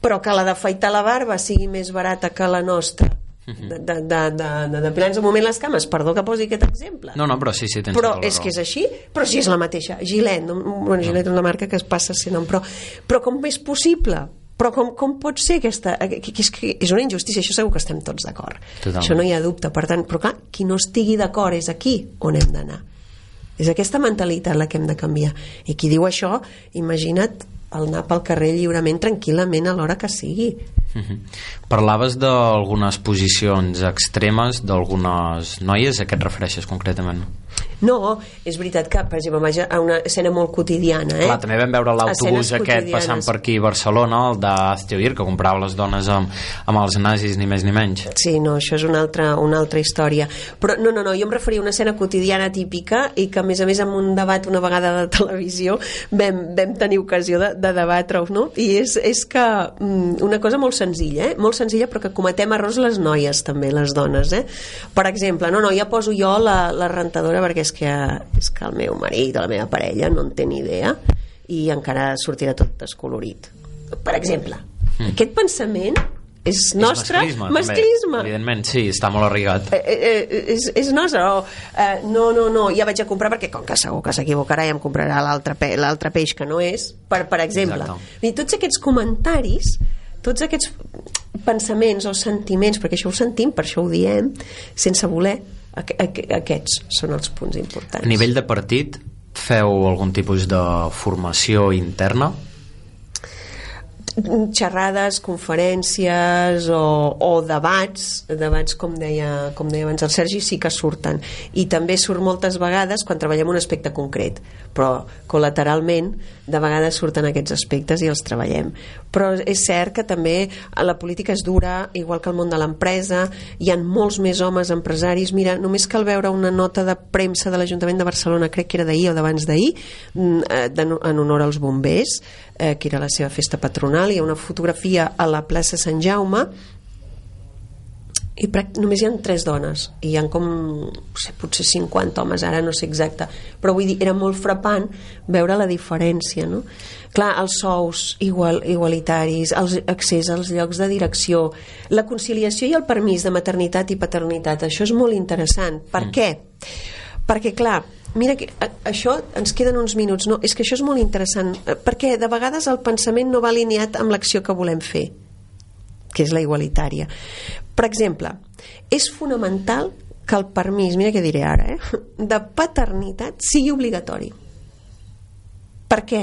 B: però que la d'afaitar la barba sigui més barata que la nostra de, de, de, de, de depilar-nos un moment les cames. Perdó que posi aquest exemple.
A: No, no, però sí, sí, tens
B: però
A: tota
B: és que és així però si és la mateixa, Gillette no, bueno, Gillette és una marca que es passa sent nom però, però com és possible però com, com pot ser aquesta que, que, és, que és una injustícia, això segur que estem tots d'acord. Això no hi ha dubte, per tant, però clar qui no estigui d'acord és aquí on hem d'anar. És aquesta mentalitat la que hem de canviar. I qui diu això, imagina't el anar pel carrer lliurement, tranquil·lament a l'hora que sigui
A: Mhm. Parlaves d'algunes posicions extremes d'algunes noies, a què et refereixes concretament?
B: No, és veritat que, per exemple, vaig a una escena molt quotidiana, eh?
A: Clar, també vam veure l'autobús aquest passant per aquí a Barcelona, el d'Azteoir, que comprava les dones amb, amb els nazis, ni més ni menys.
B: Sí, no, això és una altra, una altra història. Però no, no, no, jo em referia a una escena quotidiana típica i que, a més a més, en un debat una vegada de televisió vam, vam tenir ocasió de, de debatre-ho, no? I és, és que mm, una cosa molt senzilla, eh? Molt senzilla, però que cometem errors les noies, també, les dones, eh? Per exemple, no, no, ja poso jo la, la rentadora perquè és que, és que el meu marit o la meva parella no en té ni idea i encara sortirà tot descolorit. Per exemple, mm. aquest pensament és nostre
A: És masclisme,
B: masclisme.
A: També. Evidentment, sí, està molt arribat.
B: Eh, eh, eh, és, és nostre o, eh, no, no, no, ja vaig a comprar perquè com que segur que s'equivocarà i em comprarà l'altre pe peix que no és per, per exemple,
A: Exacte.
B: I tots aquests comentaris tots aquests pensaments o sentiments perquè això ho sentim, per això ho diem sense voler, aqu aqu aquests són els punts importants
A: A nivell de partit, feu algun tipus de formació interna?
B: Xerrades, conferències o, o debats, debats com deia, com deia abans el Sergi, sí que surten. I també surt moltes vegades quan treballem un aspecte concret, però col·lateralment de vegades surten aquests aspectes i els treballem. Però és cert que també la política és dura, igual que el món de l'empresa, hi ha molts més homes empresaris. Mira, només cal veure una nota de premsa de l'Ajuntament de Barcelona, crec que era d'ahir o d'abans d'ahir, mm, eh, en honor als bombers, eh, que era la seva festa patronal, hi ha una fotografia a la plaça Sant Jaume i només hi ha tres dones i hi ha com, no sé, potser 50 homes ara no sé exacte, però vull dir era molt frapant veure la diferència no? clar, els sous igual, igualitaris, el accés als llocs de direcció, la conciliació i el permís de maternitat i paternitat això és molt interessant, per mm. què? perquè clar mira que a, això ens queden uns minuts no, és que això és molt interessant eh, perquè de vegades el pensament no va alineat amb l'acció que volem fer que és la igualitària. Per exemple, és fonamental que el permís, mira què diré ara, eh, de paternitat sigui obligatori. Per què?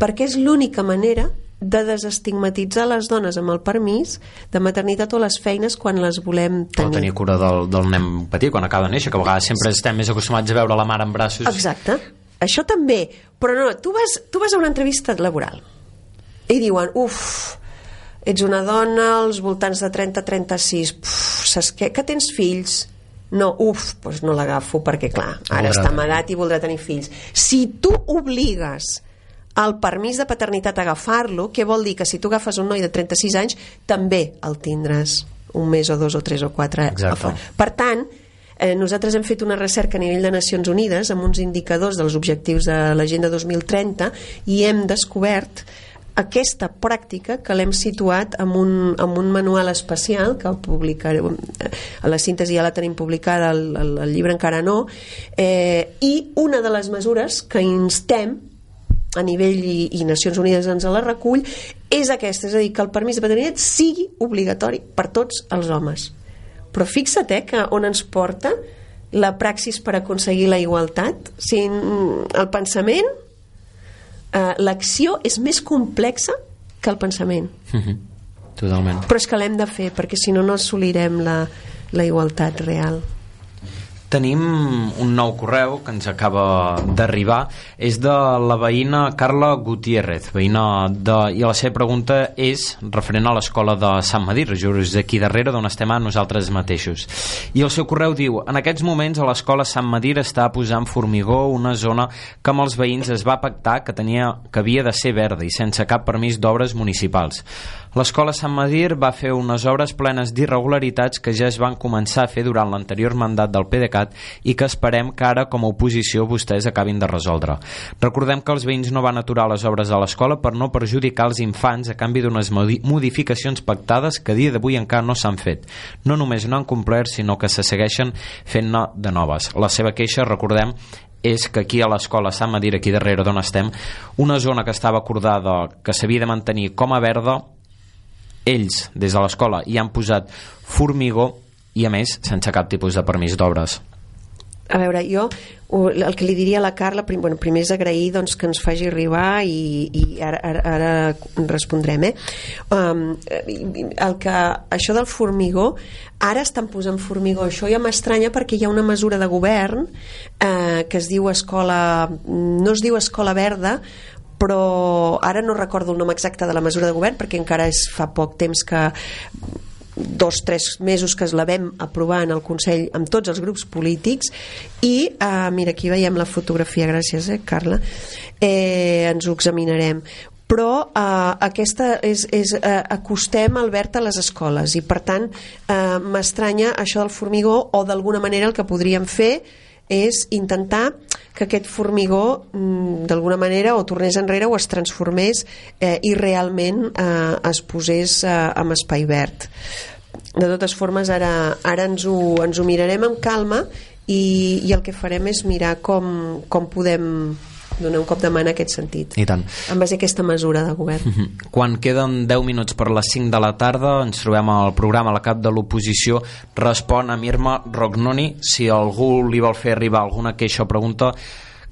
B: Perquè és l'única manera de desestigmatitzar les dones amb el permís de maternitat o les feines quan les volem
A: O
B: tenir.
A: tenir cura del, del nen petit quan acaba de néixer, que a vegades sempre estem més acostumats a veure la mare en braços.
B: Exacte. Això també. Però no, tu vas, tu vas a una entrevista laboral i diuen, uf, ets una dona als voltants de 30-36, saps què? Que tens fills? No, uf, doncs no l'agafo perquè, clar, ara
A: Voldrà
B: està
A: tenir.
B: amagat i voldrà tenir fills. Si tu obligues el permís de paternitat agafar-lo, què vol dir? Que si tu agafes un noi de 36 anys, també el tindràs un mes o dos o tres o quatre.
A: Exacte.
B: Per tant, eh, nosaltres hem fet una recerca a nivell de Nacions Unides amb uns indicadors dels objectius de l'Agenda 2030 i hem descobert aquesta pràctica que l'hem situat amb un, amb un manual especial que publicarem a la síntesi ja la tenim publicada el, el, el llibre encara no eh, i una de les mesures que instem a nivell i, i Nacions Unides ens la recull és aquesta, és a dir, que el permís de paternitat sigui obligatori per tots els homes però fixa't eh, que on ens porta la praxis per aconseguir la igualtat si mm, el pensament eh, l'acció és més complexa que el pensament
A: Mhm. Totalment.
B: però és que l'hem de fer perquè si no no assolirem la, la igualtat real
A: Tenim un nou correu que ens acaba d'arribar. És de la veïna Carla Gutiérrez, veïna de... i la seva pregunta és referent a l'escola de Sant Medir, just aquí darrere d'on estem a nosaltres mateixos. I el seu correu diu En aquests moments a l'escola Sant Medir està posant formigó una zona que amb els veïns es va pactar que, tenia, que havia de ser verda i sense cap permís d'obres municipals. L'escola Sant Madir va fer unes obres plenes d'irregularitats que ja es van començar a fer durant l'anterior mandat del PDeCAT i que esperem que ara com a oposició vostès acabin de resoldre. Recordem que els veïns no van aturar les obres a l'escola per no perjudicar els infants a canvi d'unes modificacions pactades que a dia d'avui encara no s'han fet. No només no han complert, sinó que se segueixen fent-ne de noves. La seva queixa, recordem, és que aquí a l'escola Sant Madir, aquí darrere d'on estem, una zona que estava acordada que s'havia de mantenir com a verda, ells, des de l'escola, hi han posat formigó i, a més, sense cap tipus de permís d'obres.
B: A veure, jo el que li diria a la Carla, prim, bueno, primer és agrair doncs, que ens faci arribar i, i ara, ara, ara respondrem eh? um, el que, això del formigó ara estan posant formigó això ja m'estranya perquè hi ha una mesura de govern eh, que es diu escola no es diu escola verda però ara no recordo el nom exacte de la mesura de govern perquè encara és fa poc temps que dos, tres mesos que es la vam aprovar en el Consell amb tots els grups polítics i, eh, mira, aquí veiem la fotografia, gràcies, eh, Carla, eh, ens ho examinarem. Però eh, aquesta és, és eh, acostem Albert a les escoles i per tant eh, m'estranya això del formigó o d'alguna manera el que podríem fer és intentar que aquest formigó mm, d'alguna manera o tornés enrere o es transformés eh, i realment eh, es posés eh, amb espai verd de totes formes ara, ara ens, ho, ens ho mirarem amb calma i, i el que farem és mirar com, com podem donar un cop de mà en aquest sentit
A: I tant.
B: en base a aquesta mesura de govern mm
A: -hmm. Quan queden 10 minuts per les 5 de la tarda ens trobem al programa La cap de l'oposició respon a Mirma Rognoni si algú li vol fer arribar alguna queixa o pregunta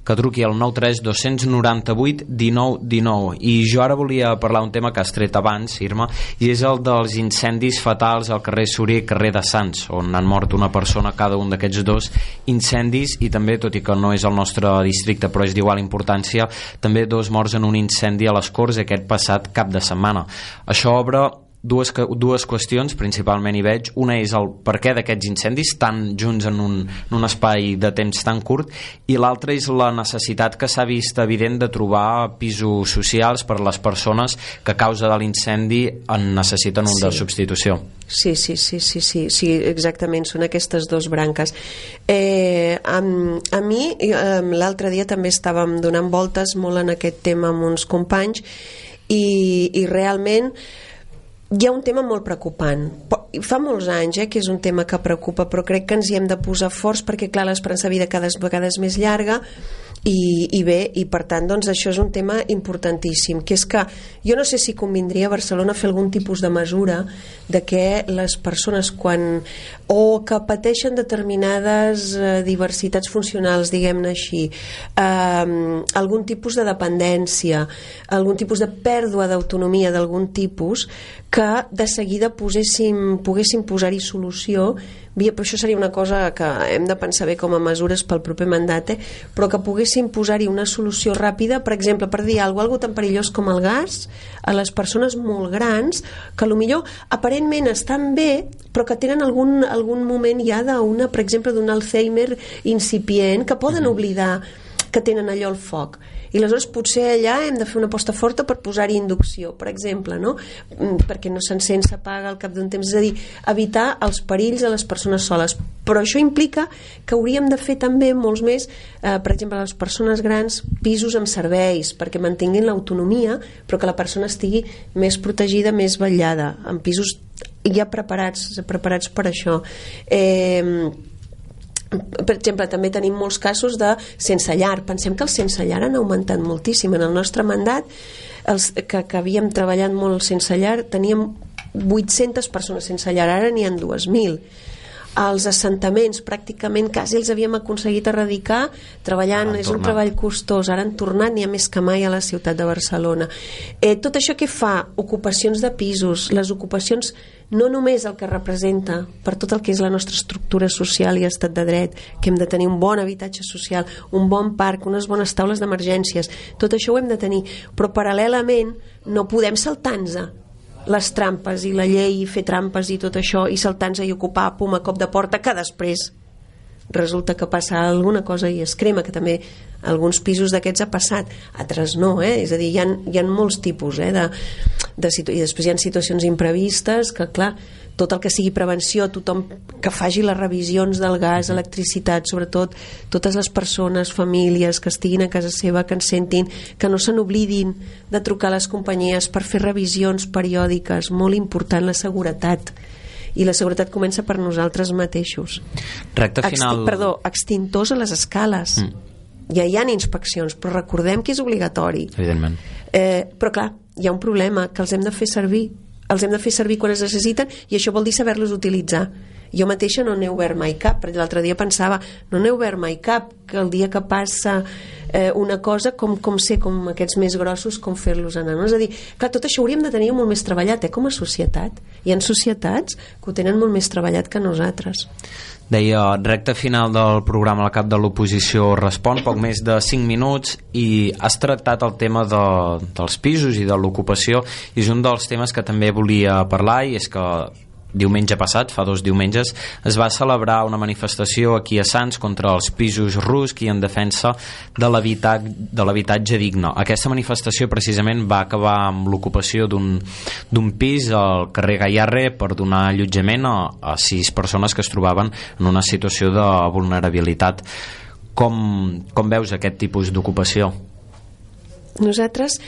A: que truqui al 93 298 19 19 i jo ara volia parlar un tema que has tret abans, Irma, i és el dels incendis fatals al carrer Suri i carrer de Sants, on han mort una persona cada un d'aquests dos incendis i també, tot i que no és el nostre districte però és d'igual importància, també dos morts en un incendi a les Corts aquest passat cap de setmana. Això obre dues, dues qüestions principalment hi veig una és el per què d'aquests incendis tan junts en un, en un espai de temps tan curt i l'altra és la necessitat que s'ha vist evident de trobar pisos socials per a les persones que a causa de l'incendi en necessiten un sí. de substitució
B: Sí, sí, sí, sí, sí, sí, exactament, són aquestes dues branques. Eh, a, a mi, eh, l'altre dia també estàvem donant voltes molt en aquest tema amb uns companys i, i realment hi ha un tema molt preocupant. Fa molts anys eh, que és un tema que preocupa, però crec que ens hi hem de posar forts perquè, clar, l'esperança de vida cada vegada és més llarga i, i bé, i per tant doncs això és un tema importantíssim que és que jo no sé si convindria a Barcelona fer algun tipus de mesura de que les persones quan o que pateixen determinades eh, diversitats funcionals diguem-ne així eh, algun tipus de dependència algun tipus de pèrdua d'autonomia d'algun tipus que de seguida poséssim, poguéssim posar-hi solució. Via, però això seria una cosa que hem de pensar bé com a mesures pel proper mandat, eh? però que poguéssim posar-hi una solució ràpida, per exemple, per dir alguna cosa tan perillós com el gas a les persones molt grans que millor aparentment estan bé però que tenen algun, algun moment ja d'una, per exemple, d'un Alzheimer incipient que poden oblidar que tenen allò al foc i aleshores potser allà hem de fer una aposta forta per posar-hi inducció, per exemple, no? Mm, perquè no s'encén, s'apaga al cap d'un temps, és a dir, evitar els perills a les persones soles. Però això implica que hauríem de fer també molts més, eh, per exemple, a les persones grans, pisos amb serveis, perquè mantinguin l'autonomia, però que la persona estigui més protegida, més vetllada, en pisos ja preparats, preparats per això. Eh, per exemple, també tenim molts casos de sense llar. Pensem que els sense llar han augmentat moltíssim. En el nostre mandat, els que, que havíem treballat molt sense llar, teníem 800 persones sense llar, ara n'hi ha 2.000 els assentaments pràcticament quasi els havíem aconseguit erradicar. Treballant, és un treball costós. Ara han tornat, n'hi ha més que mai a la ciutat de Barcelona. Eh, tot això que fa? ocupacions de pisos. Les ocupacions no només el que representa per tot el que és la nostra estructura social i estat de dret, que hem de tenir un bon habitatge social, un bon parc, unes bones taules d'emergències, tot això ho hem de tenir, però paral·lelament no podem saltar-nos les trampes i la llei i fer trampes i tot això i saltar-nos i ocupar pum a cop de porta que després resulta que passa alguna cosa i es crema que també alguns pisos d'aquests ha passat altres no, eh? és a dir, hi ha, hi ha molts tipus eh, de, de situ... i després hi ha situacions imprevistes que clar, tot el que sigui prevenció tothom que faci les revisions del gas, electricitat, sobretot totes les persones, famílies que estiguin a casa seva, que ens sentin que no se n'oblidin de trucar a les companyies per fer revisions periòdiques molt important la seguretat. I la seguretat comença per nosaltres mateixos.
A: Recte final...
B: Extin perdó, extintors a les escales. Mm. ja hi ha inspeccions però recordem que és obligatori.
A: Evidentment.
B: Eh, però clar, hi ha un problema que els hem de fer servir els hem de fer servir quan es necessiten i això vol dir saber-los utilitzar jo mateixa no n'he obert mai cap perquè l'altre dia pensava, no n'he obert mai cap que el dia que passa eh, una cosa, com, com ser com aquests més grossos, com fer-los anar no? és a dir, clar, tot això hauríem de tenir molt més treballat eh, com a societat, hi ha societats que ho tenen molt més treballat que nosaltres
A: Deia, recta final del programa al cap de l'oposició respon, poc més de 5 minuts i has tractat el tema de, dels pisos i de l'ocupació és un dels temes que també volia parlar i és que diumenge passat, fa dos diumenges, es va celebrar una manifestació aquí a Sants contra els pisos ruscs i en defensa de l'habitatge digne. Aquesta manifestació precisament va acabar amb l'ocupació d'un pis al carrer Gaiarre per donar allotjament a, a sis persones que es trobaven en una situació de vulnerabilitat. Com, com veus aquest tipus d'ocupació?
B: Nosaltres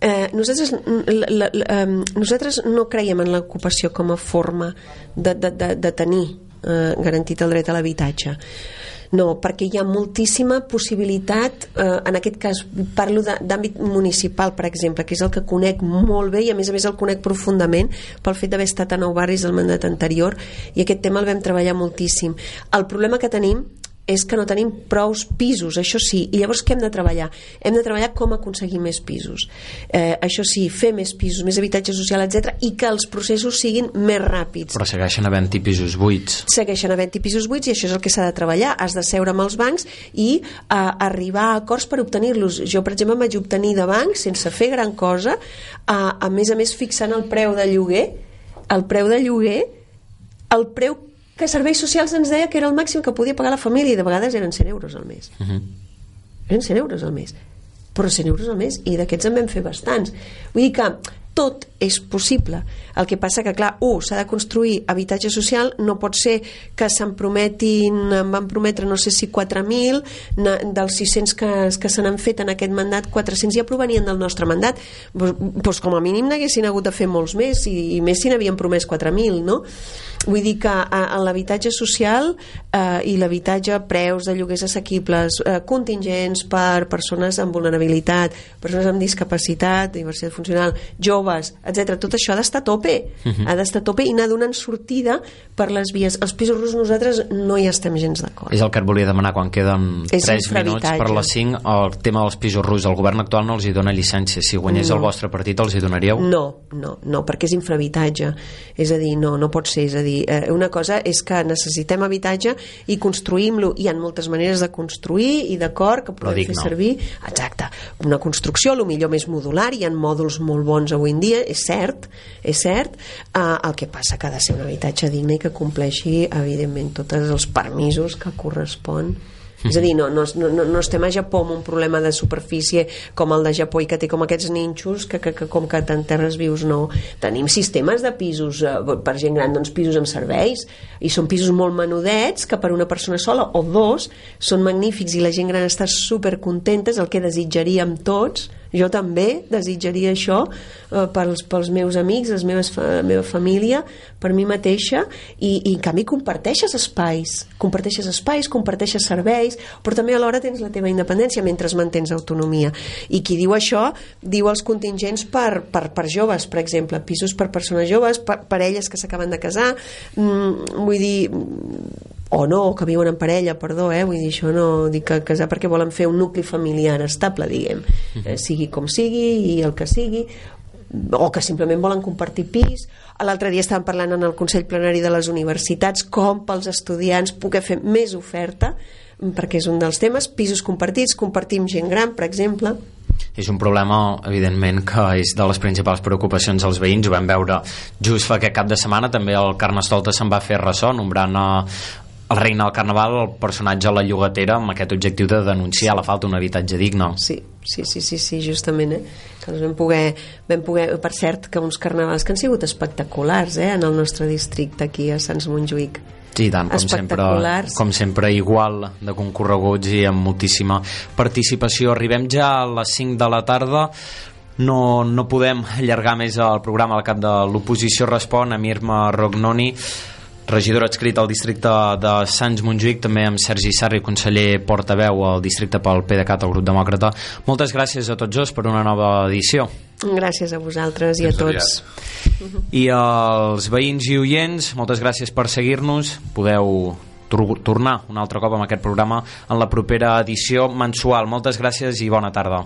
B: eh, nosaltres, la, la, la, nosaltres no creiem en l'ocupació com a forma de, de, de, de tenir eh, garantit el dret a l'habitatge no, perquè hi ha moltíssima possibilitat, eh, en aquest cas parlo d'àmbit municipal, per exemple, que és el que conec molt bé i a més a més el conec profundament pel fet d'haver estat a nou barris del mandat anterior i aquest tema el vam treballar moltíssim. El problema que tenim és que no tenim prous pisos, això sí, i llavors què hem de treballar? Hem de treballar com aconseguir més pisos. Eh, això sí, fer més pisos, més habitatge social, etc i que els processos siguin més ràpids.
A: Però segueixen havent-hi pisos buits.
B: Segueixen havent-hi pisos buits i això és el que s'ha de treballar. Has de seure amb els bancs i eh, arribar a acords per obtenir-los. Jo, per exemple, em vaig obtenir de bancs sense fer gran cosa, eh, a més a més fixant el preu de lloguer, el preu de lloguer, el preu que Serveis Socials ens deia que era el màxim que podia pagar la família i de vegades eren 100 euros al mes. Uh -huh. Eren 100 euros al mes. Però 100 euros al mes i d'aquests en vam fer bastants. Vull dir que tot és possible. El que passa que, clar, un, s'ha de construir habitatge social, no pot ser que se'n prometin, em van prometre no sé si 4.000, dels 600 que, que se n'han fet en aquest mandat, 400 ja provenien del nostre mandat. Doncs, doncs com a mínim n'haguessin hagut de fer molts més, i, i més si n'havien promès 4.000, no? Vull dir que en l'habitatge social eh, i l'habitatge preus de lloguers assequibles, eh, contingents per persones amb vulnerabilitat, persones amb discapacitat, diversitat funcional, joves, etc. Tot això ha d'estar a tope, uh mhm. -huh. ha d'estar a tope i anar donant sortida per les vies. Els pisos russos nosaltres no hi estem gens d'acord.
A: És el que et volia demanar quan queden És 3 minuts per les 5, el tema dels pisos russos. El govern actual no els hi dona llicència. Si guanyés no. el vostre partit els hi donaríeu?
B: No, no, no, perquè és infrahabitatge. És a dir, no, no pot ser. És a dir, eh, una cosa és que necessitem habitatge i construïm-lo, hi ha moltes maneres de construir i d'acord que podem fer servir exacte, una construcció millor més modular, hi ha mòduls molt bons avui en dia, és cert és cert, eh, el que passa que ha de ser un habitatge digne i que compleixi evidentment tots els permisos que correspon és a dir, no, no, no, no estem a Japó amb un problema de superfície com el de Japó i que té com aquests ninxos que, que, que com que en terres vius no. Tenim sistemes de pisos eh, per gent gran, doncs pisos amb serveis i són pisos molt menudets que per una persona sola o dos són magnífics i la gent gran està supercontenta, és el que desitjaríem tots jo també desitjaria això eh, pels, pels meus amics, les meves, la meva família, per mi mateixa i, i en canvi comparteixes espais comparteixes espais, comparteixes serveis però també alhora tens la teva independència mentre mantens autonomia. I qui diu això, diu els contingents per, per, per joves, per exemple pisos per persones joves, per parelles que s'acaben de casar mm, vull dir o no, que viuen en parella, perdó, eh? vull dir, això no dic que casar perquè volen fer un nucli familiar estable, diguem, eh, sigui com sigui i el que sigui, o que simplement volen compartir pis. L'altre dia estàvem parlant en el Consell Plenari de les Universitats com pels estudiants poder fer més oferta, perquè és un dels temes, pisos compartits, compartim gent gran, per exemple,
A: és un problema, evidentment, que és de les principals preocupacions dels veïns. Ho vam veure just fa aquest cap de setmana, també el Carnestolta se'n va fer ressò, nombrant a el reina del carnaval, el personatge La Llogatera, amb aquest objectiu de denunciar la falta d'un habitatge digne.
B: Sí, sí, sí, sí, sí justament, eh? Que ens vam poder, vam poder, per cert, que uns carnavals que han sigut espectaculars, eh? En el nostre districte aquí a Sants Montjuïc.
A: Sí, tant, com sempre, com sempre igual de concorreguts i amb moltíssima participació. Arribem ja a les 5 de la tarda no, no podem allargar més el programa al cap de l'oposició respon a Mirma Rognoni regidor adscrit al districte de Sants Montjuïc, també amb Sergi Sarri, conseller portaveu al districte pel PDeCAT, el grup demòcrata. Moltes gràcies a tots dos per una nova edició.
B: Gràcies a vosaltres i a tots.
A: I als veïns i oients, moltes gràcies per seguir-nos. Podeu tornar un altre cop amb aquest programa en la propera edició mensual. Moltes gràcies i bona tarda.